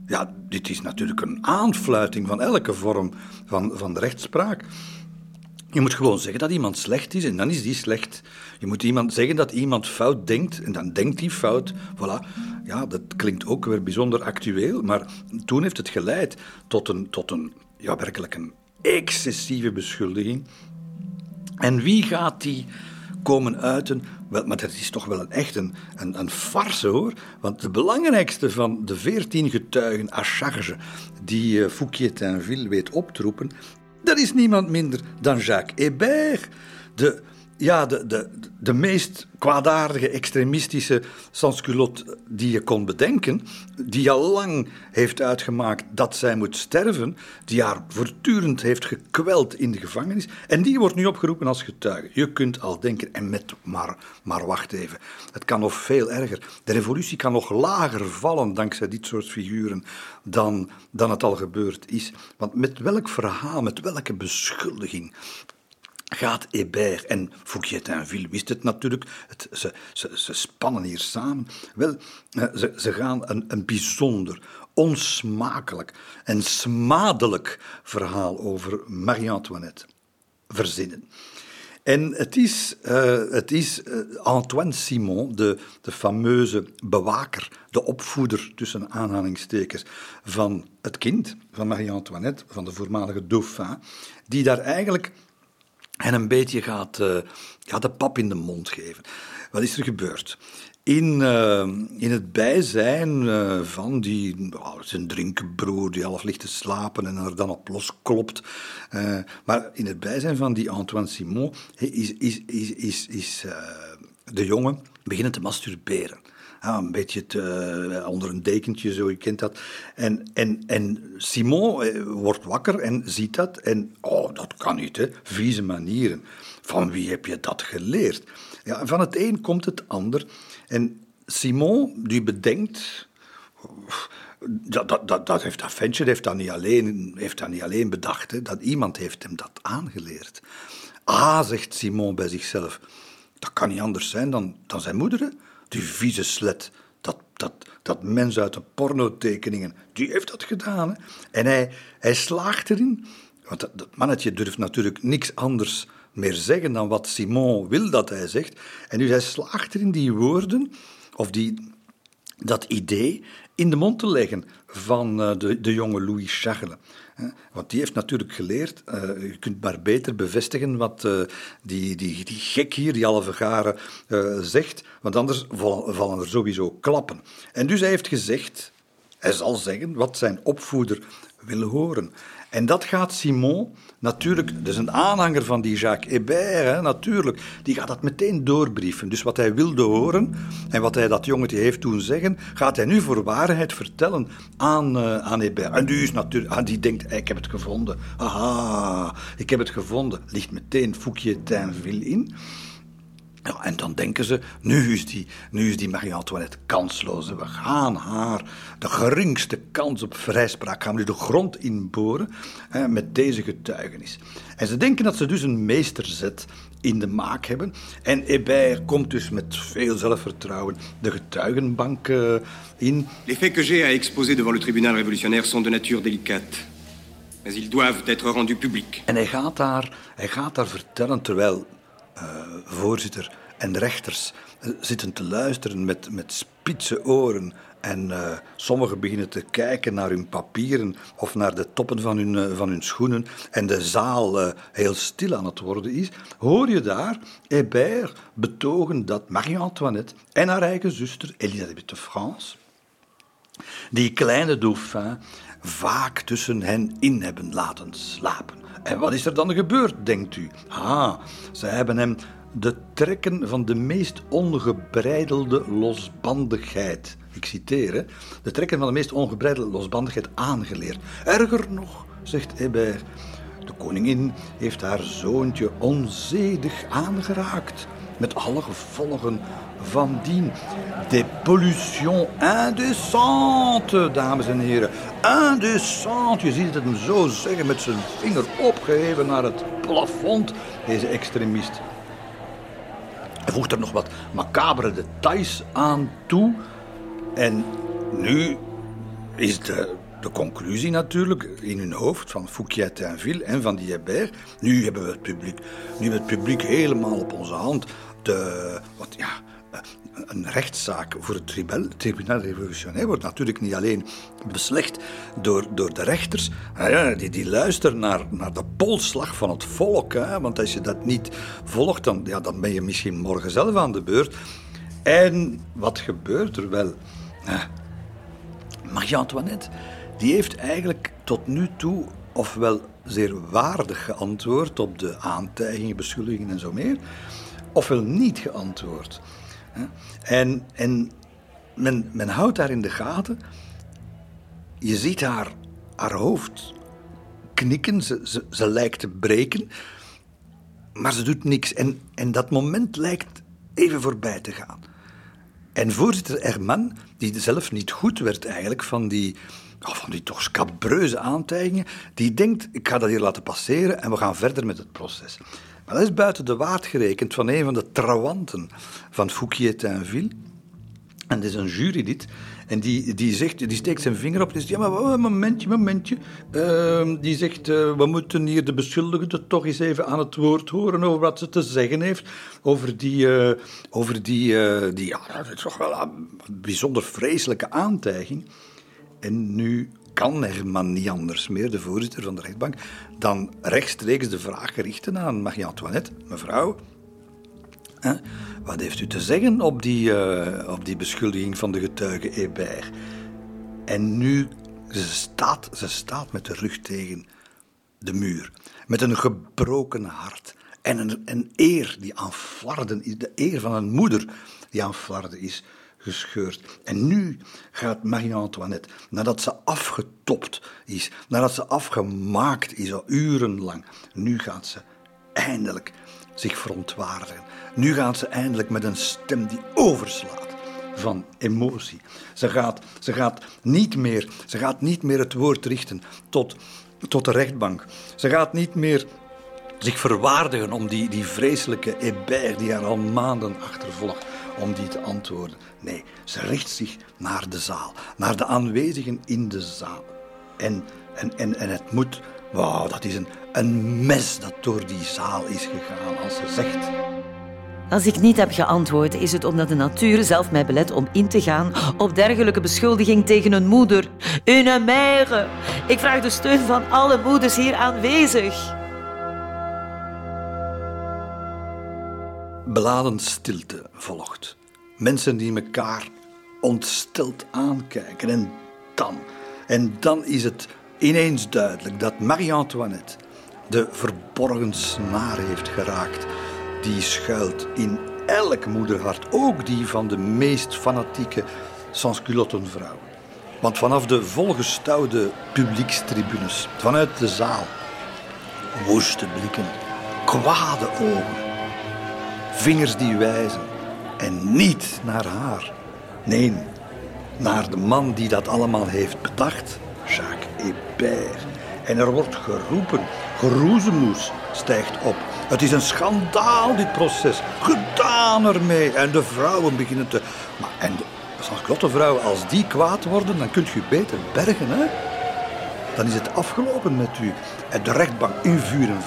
Ja, dit is natuurlijk een aanfluiting van elke vorm van, van rechtspraak. Je moet gewoon zeggen dat iemand slecht is en dan is die slecht. Je moet iemand zeggen dat iemand fout denkt en dan denkt hij fout. Voilà. Ja, dat klinkt ook weer bijzonder actueel, maar toen heeft het geleid tot een, tot een ja, werkelijk een excessieve beschuldiging. En wie gaat die komen uiten? Wel, maar dat is toch wel een, echt een, een, farce hoor. Want de belangrijkste van de veertien getuigen à charge die uh, Fouquier-Tinville weet op dat is niemand minder dan Jacques Hébert, de ja, de, de, de meest kwaadaardige, extremistische sansculotte die je kon bedenken, die al lang heeft uitgemaakt dat zij moet sterven, die haar voortdurend heeft gekweld in de gevangenis, en die wordt nu opgeroepen als getuige. Je kunt al denken, en met, maar, maar wacht even, het kan nog veel erger. De revolutie kan nog lager vallen dankzij dit soort figuren dan, dan het al gebeurd is. Want met welk verhaal, met welke beschuldiging gaat Hébert en Fouquier-Tinville wist het natuurlijk. Het, ze, ze, ze, spannen hier samen. Wel, eh, ze, ze gaan een, een bijzonder, onsmakelijk en smadelijk verhaal over Marie-Antoinette verzinnen. En het is, uh, het is uh, Antoine Simon, de, de fameuze bewaker, de opvoeder tussen aanhalingstekens van het kind, van Marie-Antoinette, van de voormalige dauphin, die daar eigenlijk en een beetje gaat, uh, gaat de pap in de mond geven. Wat is er gebeurd? In, uh, in het bijzijn uh, van die, zijn drinkenbroer die half ligt te slapen en er dan op los klopt. maar in het bijzijn van die Antoine Simon is, is, is, is, is de jongen beginnen te masturberen ja, een beetje te, uh, onder een dekentje, zo, je kent dat. En, en, en Simon uh, wordt wakker en ziet dat. En, oh, dat kan niet, hè. Vieze manieren. Van wie heb je dat geleerd? Ja, van het een komt het ander. En Simon, die bedenkt... Dat, dat, dat, dat heeft dat ventje heeft dat niet alleen, heeft dat niet alleen bedacht. Hè. Dat iemand heeft hem dat aangeleerd. Ah, zegt Simon bij zichzelf. Dat kan niet anders zijn dan, dan zijn moeder. Die vieze slet, dat, dat, dat mens uit de pornotekeningen, die heeft dat gedaan. Hè? En hij, hij slaagt erin, want dat, mannetje durft natuurlijk niks anders meer zeggen dan wat Simon wil dat hij zegt. En dus hij slaagt erin die woorden, of die, dat idee, in de mond te leggen van eh, de, de jonge Louis Charles. Want die heeft natuurlijk geleerd, uh, je kunt maar beter bevestigen wat uh, die, die, die gek hier, die halve garen, uh, zegt, want anders vallen, vallen er sowieso klappen. En dus hij heeft gezegd, hij zal zeggen wat zijn opvoeder wil horen. En dat gaat Simon natuurlijk, dus een aanhanger van die Jacques Hébert, natuurlijk, die gaat dat meteen doorbrieven. Dus wat hij wilde horen en wat hij dat jongetje heeft toen zeggen, gaat hij nu voor waarheid vertellen aan, uh, aan Hébert. En die, is natuurlijk, ah, die denkt, ik heb het gevonden. Aha, ik heb het gevonden. Ligt meteen Fouquier-Tinville in. Ja, en dan denken ze, nu is die, nu is die Marie-Antoinette kansloos. We gaan haar de geringste kans op vrijspraak gaan we nu de grond inboren hè, met deze getuigenis. En ze denken dat ze dus een meesterzet in de maak hebben. En Hébert komt dus met veel zelfvertrouwen de getuigenbank uh, in. Les faits que j'ai à exposer devant le tribunal révolutionnaire sont de nature délicate. Mais ils doivent être rendus publics. En hij gaat daar, hij gaat daar vertellen, terwijl voorzitter en rechters zitten te luisteren met, met spitse oren en uh, sommigen beginnen te kijken naar hun papieren of naar de toppen van hun, van hun schoenen en de zaal heel stil aan het worden is, hoor je daar Hébert betogen dat Marie-Antoinette en haar eigen zuster Elisabeth de France die kleine dauphin vaak tussen hen in hebben laten slapen. En wat is er dan gebeurd, denkt u? Ah, ze hebben hem de trekken van de meest ongebreidelde losbandigheid ik citeer, hè, de trekken van de meest ongebreidelde losbandigheid aangeleerd. Erger nog, zegt Hébert, de koningin heeft haar zoontje onzedig aangeraakt, met alle gevolgen van dien. Des pollutions indécentes, dames en heren. Indécentes, je ziet het hem zo zeggen met zijn vinger opgeheven naar het plafond, deze extremist. Hij voegt er nog wat macabere details aan toe. En nu is de, de conclusie natuurlijk in hun hoofd van Fouquier Tinville en van die Hébert. Nu hebben we het publiek, nu hebben het publiek helemaal op onze hand. De, wat, ja, een rechtszaak voor het tribunaal revolutionair wordt natuurlijk niet alleen beslecht door, door de rechters, ja, die, die luisteren naar, naar de polsslag van het volk. Hè, want als je dat niet volgt, dan, ja, dan ben je misschien morgen zelf aan de beurt. En wat gebeurt er wel? Marie-Antoinette, die heeft eigenlijk tot nu toe ofwel zeer waardig geantwoord op de aantijgingen, beschuldigingen en zo meer, ofwel niet geantwoord. En, en men, men houdt haar in de gaten. Je ziet haar, haar hoofd knikken, ze, ze, lijkt te breken, maar ze doet niks. En, en dat moment lijkt even voorbij te gaan. En voorzitter Herman, die zelf niet goed werd eigenlijk van die, oh, van die toch scabreuze aantijgingen, die denkt, ik ga dat hier laten passeren en we gaan verder met het proces. Maar dat is buiten de waard gerekend van een van de trawanten van Fouquier-Tinville. En dat is een jurylid. En die, die, zegt, die steekt zijn vinger op en zegt... Ja, maar een momentje, momentje. Uh, die zegt, uh, we moeten hier de beschuldigde toch eens even aan het woord horen... over wat ze te zeggen heeft. Over die... Uh, over die, uh, die ja, dat is toch wel een bijzonder vreselijke aantijging. En nu kan Herman niet anders meer, de voorzitter van de rechtbank... dan rechtstreeks de vraag richten aan Marie-Antoinette. Mevrouw, wat heeft u te zeggen op die, uh, op die beschuldiging van de getuige Hébert? En nu, ze staat, ze staat met de rug tegen de muur. Met een gebroken hart. En een, een eer die aan flarden is. De eer van een moeder die aan flarden is gescheurd. En nu gaat Marie-Antoinette, nadat ze afgetopt is, nadat ze afgemaakt is al urenlang, nu gaat ze eindelijk zich verontwaardigen. Nu gaat ze eindelijk met een stem die overslaat van emotie. Ze gaat, ze gaat, niet, meer, ze gaat niet meer het woord richten tot, tot de rechtbank. Ze gaat niet meer zich verwaardigen om die, die vreselijke Hébert die haar al maanden achtervolgt, om die te antwoorden. Nee, ze richt zich naar de zaal, naar de aanwezigen in de zaal. En, en, en, en het moet, wauw, dat is een, een mes dat door die zaal is gegaan als ze zegt. Als ik niet heb geantwoord, is het omdat de natuur zelf mij belet om in te gaan op dergelijke beschuldiging tegen een moeder. Une mère. Ik vraag de steun van alle moeders hier aanwezig. Beladen stilte volgt. Mensen die elkaar ontsteld aankijken. En dan, en dan is het ineens duidelijk dat Marie-Antoinette de verborgen snaar heeft geraakt die schuilt in elk moederhart, ook die van de meest fanatieke sansculottenvrouwen. Want vanaf de volgestouwde publiekstribunes, vanuit de zaal, woeste blikken, kwade ogen, vingers die wijzen en niet naar haar. Nee, naar de man die dat allemaal heeft bedacht, Jacques Hébert. En er wordt geroepen, geroezemoes stijgt op. Het is een schandaal, dit proces. Gedaan ermee. En de vrouwen beginnen te... Maar, en de vrouwen, als die kwaad worden, dan kunt u beter bergen, hè? Dan is het afgelopen met u. En de rechtbank in vuur en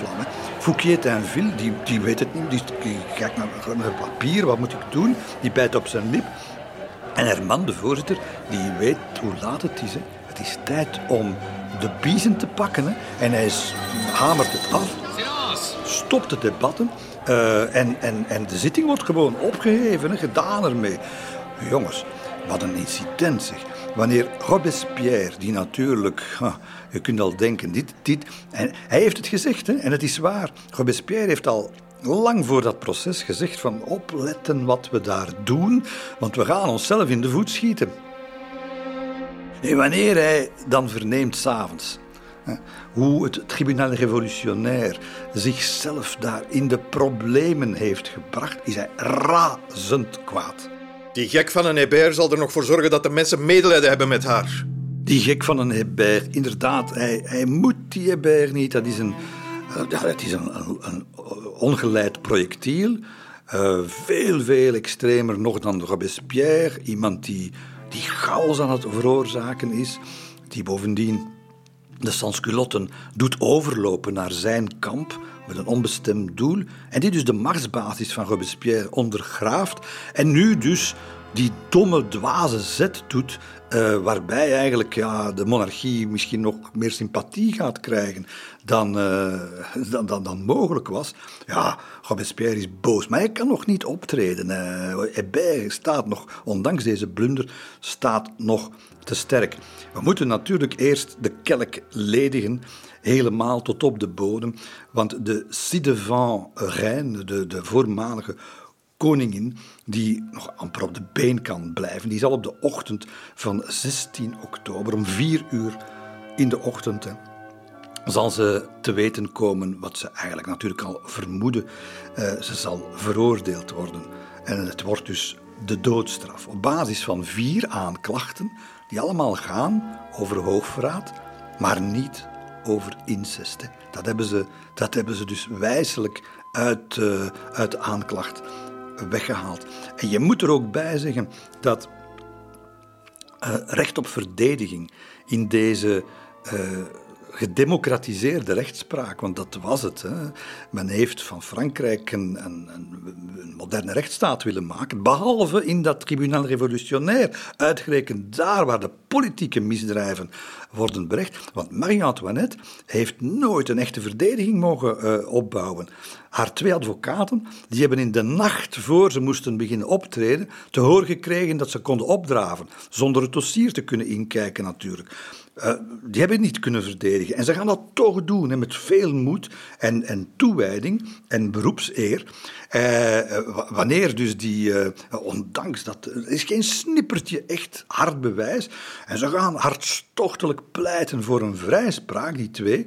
vlammen. Fouquier-Tinville, die, die weet het niet. Die, kijkt naar, naar papier, wat moet ik doen? Die bijt op zijn lip. En Herman, de voorzitter, die weet hoe laat het is. Hè. Het is tijd om de biezen te pakken. En hij hamert het af, stopt de debatten uh, en, en, en de zitting wordt gewoon opgeheven, gedaan ermee. Jongens, wat een incident zeg. Wanneer Robespierre, die natuurlijk, je kunt al denken, dit, dit, en hij heeft het gezegd hè, en het is waar. Robespierre heeft al lang voor dat proces gezegd van opletten wat we daar doen, want we gaan onszelf in de voet schieten. En wanneer hij dan verneemt s'avonds hoe het tribunaal revolutionair zichzelf daar in de problemen heeft gebracht, is hij razend kwaad. Die gek van een Hébert zal er nog voor zorgen dat de mensen medelijden hebben met haar. Die gek van een Hébert, inderdaad, hij, hij moet die Hébert niet. Dat is een, uh, ja, het is een, ongeleid projectiel. Uh, veel, veel extremer nog dan Robespierre. Iemand die, die chaos aan het veroorzaken is. Die bovendien de sansculotten doet overlopen naar zijn kamp met een onbestemd doel. En die dus de marsbasis van Robespierre ondergraaft. En nu dus die domme, dwaze zet doet, uh, waarbij eigenlijk ja, de monarchie misschien nog meer sympathie gaat krijgen dan, uh, dan, dan, dan, mogelijk was. Ja, Robespierre is boos, maar hij kan nog niet optreden. Uh, Hébert staat nog, ondanks deze blunder, staat nog te sterk. We moeten natuurlijk eerst de kelk ledigen, helemaal tot op de bodem, want de ci-devant reine, de, de voormalige koningin, die nog amper op de been kan blijven, die zal op de ochtend van 16 oktober om 4 uur in de ochtend zal ze te weten komen wat ze eigenlijk natuurlijk al vermoeden. Uh, ze zal veroordeeld worden. En het wordt dus de doodstraf. Op basis van vier aanklachten, die allemaal gaan over hoogverraad, maar niet over incest. Dat hebben ze, dat hebben ze dus wijselijk uit, uh, uit de aanklacht weggehaald. En je moet er ook bij zeggen dat uh, recht op verdediging in deze uh, gedemocratiseerde rechtspraak, want dat was het. Hè. Men heeft van Frankrijk een, een, een, moderne rechtsstaat willen maken, behalve in dat tribunaal revolutionair, uitgerekend daar waar de politieke misdrijven worden berecht. Want Marie-Antoinette heeft nooit een echte verdediging mogen uh, opbouwen. Haar twee advocaten die hebben in de nacht voor ze moesten beginnen optreden te horen gekregen dat ze konden opdraven, zonder het dossier te kunnen inkijken natuurlijk. Uh, die hebben niet kunnen verdedigen. En ze gaan dat toch doen, met veel moed en, en toewijding en beroepseer. Uh, wanneer dus die, ondanks dat, er is geen snippertje echt hard bewijs. En ze gaan hartstochtelijk pleiten voor een vrijspraak, die twee.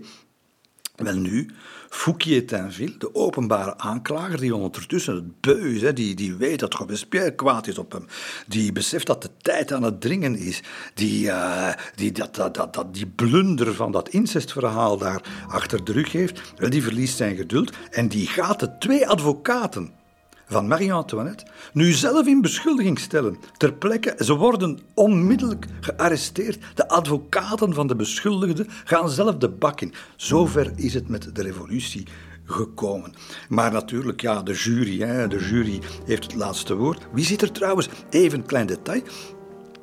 Wel nu, Fouquier-Tinville, de openbare aanklager, die ondertussen het beu is, hè, die, die weet dat Robespierre kwaad is op hem, die beseft dat de tijd aan het dringen is, die, uh, die, dat, dat, dat, dat, die blunder van dat incestverhaal daar achter de rug heeft, die verliest zijn geduld en die gaat de twee advocaten van Marie-Antoinette nu zelf in beschuldiging stellen. Ter plekke, ze worden onmiddellijk gearresteerd. De advocaten van de beschuldigden gaan zelf de bak in. Zover is het met de revolutie gekomen. Maar natuurlijk, ja, de jury, hè, de jury heeft het laatste woord. Wie zit er trouwens? Even een klein detail.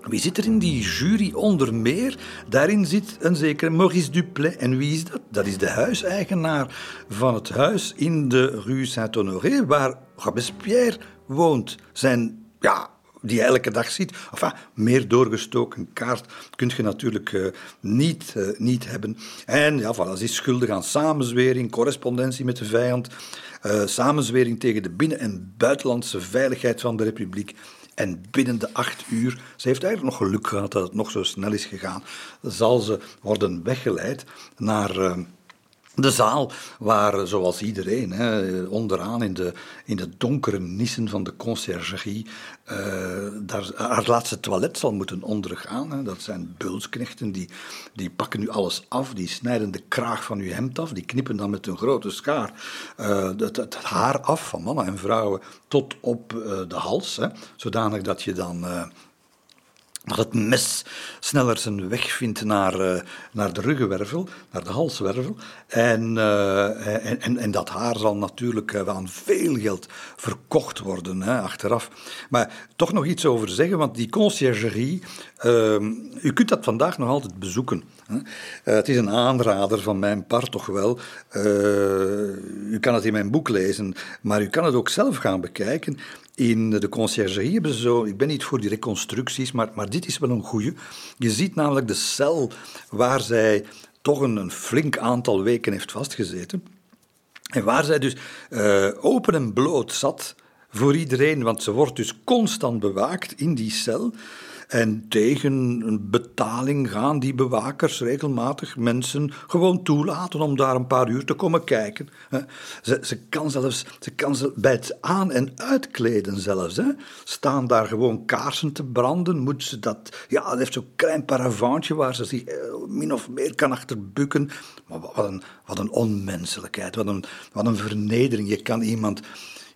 Wie zit er in die jury onder meer? Daarin zit een zekere Maurice Duplay. En wie is dat? Dat is de huiseigenaar van het huis in de Rue Saint-Honoré, waar Robespierre woont. Zijn, ja, die elke dag ziet. Enfin, meer doorgestoken kaart kun je natuurlijk uh, niet, uh, niet hebben. En ja, voilà, ze is schuldig aan samenzwering, correspondentie met de vijand, uh, samenzwering tegen de binnen- en buitenlandse veiligheid van de republiek. En binnen de acht uur, ze heeft eigenlijk nog geluk gehad dat het nog zo snel is gegaan, zal ze worden weggeleid naar de zaal waar, zoals iedereen, hè, onderaan in de, in de donkere nissen van de conciergerie, uh, daar haar laatste toilet zal moeten ondergaan. Hè. Dat zijn beulsknechten, die, die pakken nu alles af, die snijden de kraag van uw hemd af, die knippen dan met een grote schaar uh, het, het, haar af van mannen en vrouwen tot op uh, de hals, hè, zodanig dat je dan dat het mes sneller zijn weg vindt naar, uh, naar de ruggenwervel, naar de halswervel. En, uh, en, en, en, dat haar zal natuurlijk uh, aan veel geld verkocht worden hè, achteraf. Maar toch nog iets over zeggen, want die conciergerie, ehm, u kunt dat vandaag nog altijd bezoeken. Hè. het is een aanrader van mijn part toch wel. u kan het in mijn boek lezen, maar u kan het ook zelf gaan bekijken. In de conciergerie hebben ze zo, ik ben niet voor die reconstructies, maar, maar dit is wel een goede. Je ziet namelijk de cel waar zij toch een, een flink aantal weken heeft vastgezeten. En waar zij dus uh, open en bloot zat voor iedereen, want ze wordt dus constant bewaakt in die cel. En tegen een betaling gaan die bewakers regelmatig mensen gewoon toelaten om daar een paar uur te komen kijken. Ze, ze kan zelfs ze kan ze bij het aan- en uitkleden zelfs. Hè. Staan daar gewoon kaarsen te branden, moet ze dat... Ja, dat heeft zo'n klein paravantje waar ze zich eh, min of meer kan achterbukken. Maar wat een, wat een onmenselijkheid, wat een, wat een vernedering. Je kan iemand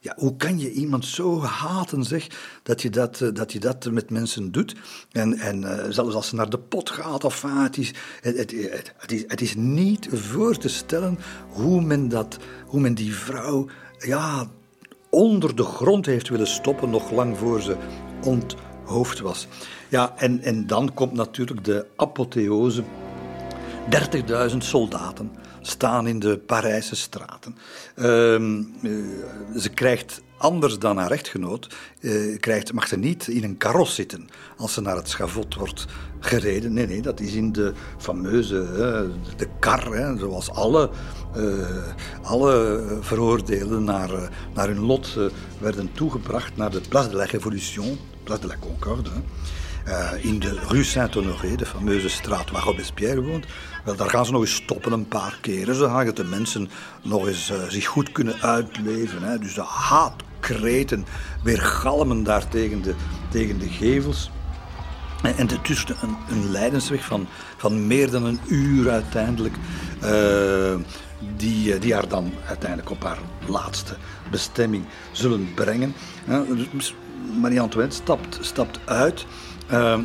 ja, hoe kan je iemand zo haten, zeg, dat je dat, eh, dat, je dat met mensen doet? En, en uh, zelfs als ze naar de pot gaat, of ah, het, is, het, het, het, is, het is niet voor te stellen hoe men, dat, hoe men die vrouw ja, onder de grond heeft willen stoppen, nog lang voor ze onthoofd was. Ja, en, en dan komt natuurlijk de apotheose. 30.000 soldaten staan in de Parijse straten. Ehm, eh, ze krijgt anders dan haar echtgenoot, uh, krijgt, mag ze niet in een karos zitten als ze naar het schavot wordt gereden. Nee, nee, dat is in de fameuze de kar, hè, zoals alle, uh, alle veroordeelden naar, naar hun lot werden toegebracht naar de Place de la Révolution, Place de la Concorde. in de Rue Saint-Honoré, de fameuze straat waar Robespierre woont. Wel, daar gaan ze nog eens stoppen een paar keren. Gaan de mensen nog eens uh, zich goed kunnen uitleven. Hè. Dus de haatkreten weer galmen daar tegen de, tegen de gevels. En, en tussen een, een leidensweg van, van meer dan een uur uiteindelijk. Uh, die, die haar dan uiteindelijk op haar laatste bestemming zullen brengen. Dus Marie-Antoinette stapt, stapt uit.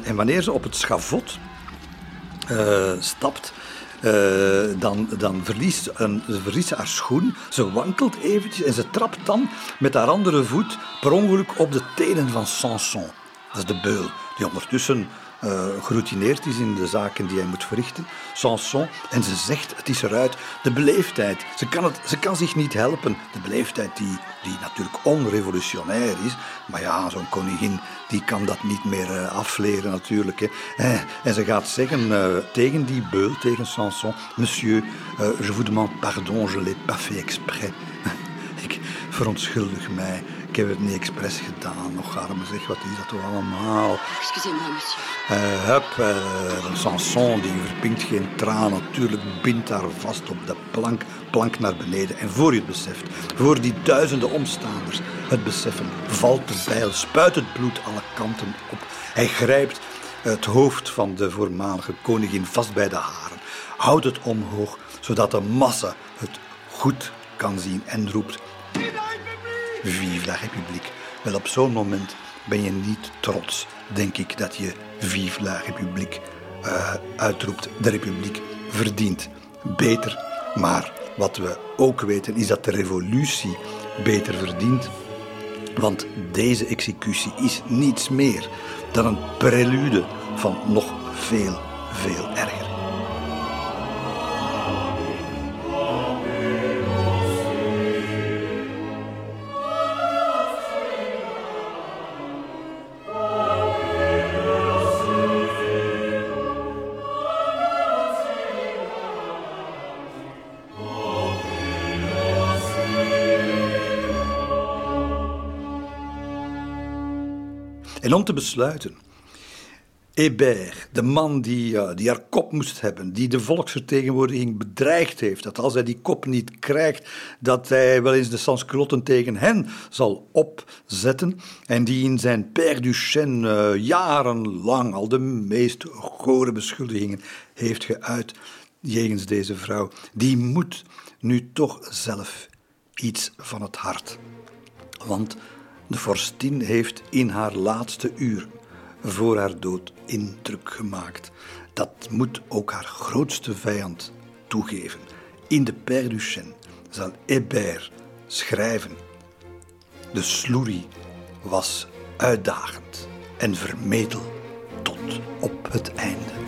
En wanneer ze op het schavot stapt, uh, dan, dan verliest, een, ze verliest haar schoen. Ze wankelt eventjes en ze trapt dan met haar andere voet per ongeluk op de tenen van Sanson. Dat is de beul, die ondertussen uh, geroutineerd is in de zaken die hij moet verrichten. Sanson. En ze zegt, het is eruit, de beleefdheid. Ze kan, het, ze kan zich niet helpen. De beleefdheid die, die natuurlijk onrevolutionair is. Maar ja, zo'n koningin die kan dat niet meer uh, afleren natuurlijk. Hè. Eh, en ze gaat zeggen tegen die beul, tegen Sanson... Monsieur, je vous demande pardon, je l'ai pas fait exprès. (laughs) Ik verontschuldig mij. Ik heb het niet expres gedaan. Nog arme zeg, wat is dat toch allemaal? Excusez-moi, monsieur. Uh, hup, uh, Sanson die verpinkt geen traan. Natuurlijk bindt haar vast op de plank, plank naar beneden. En voor je het beseft, voor die duizenden omstaanders het beseffen, valt de bijl, spuit het bloed alle kanten op. Hij grijpt het hoofd van de voormalige koningin vast bij de haren, houdt het omhoog, zodat de massa het goed kan zien en roept Vive la République. Wel, op zo'n moment ben je niet trots, denk ik, dat je Vive la République uh, uitroept. De Republiek verdient beter. Maar wat we ook weten is dat de revolutie beter verdient. Want deze executie is niets meer dan een prelude van nog veel, veel erger. Te besluiten, Hébert, de man die, uh, die haar kop moest hebben, die de volksvertegenwoordiging bedreigd heeft, dat als hij die kop niet krijgt, dat hij wel eens de sansculotten tegen hen zal opzetten, en die in zijn Père Duchesne uh, jarenlang al de meest gore beschuldigingen heeft geuit jegens deze vrouw, die moet nu toch zelf iets van het hart. Want de vorstin heeft in haar laatste uur voor haar dood indruk gemaakt. Dat moet ook haar grootste vijand toegeven. In de Père Duchesne zal Hébert schrijven. De sloerie was uitdagend en vermetel tot op het einde.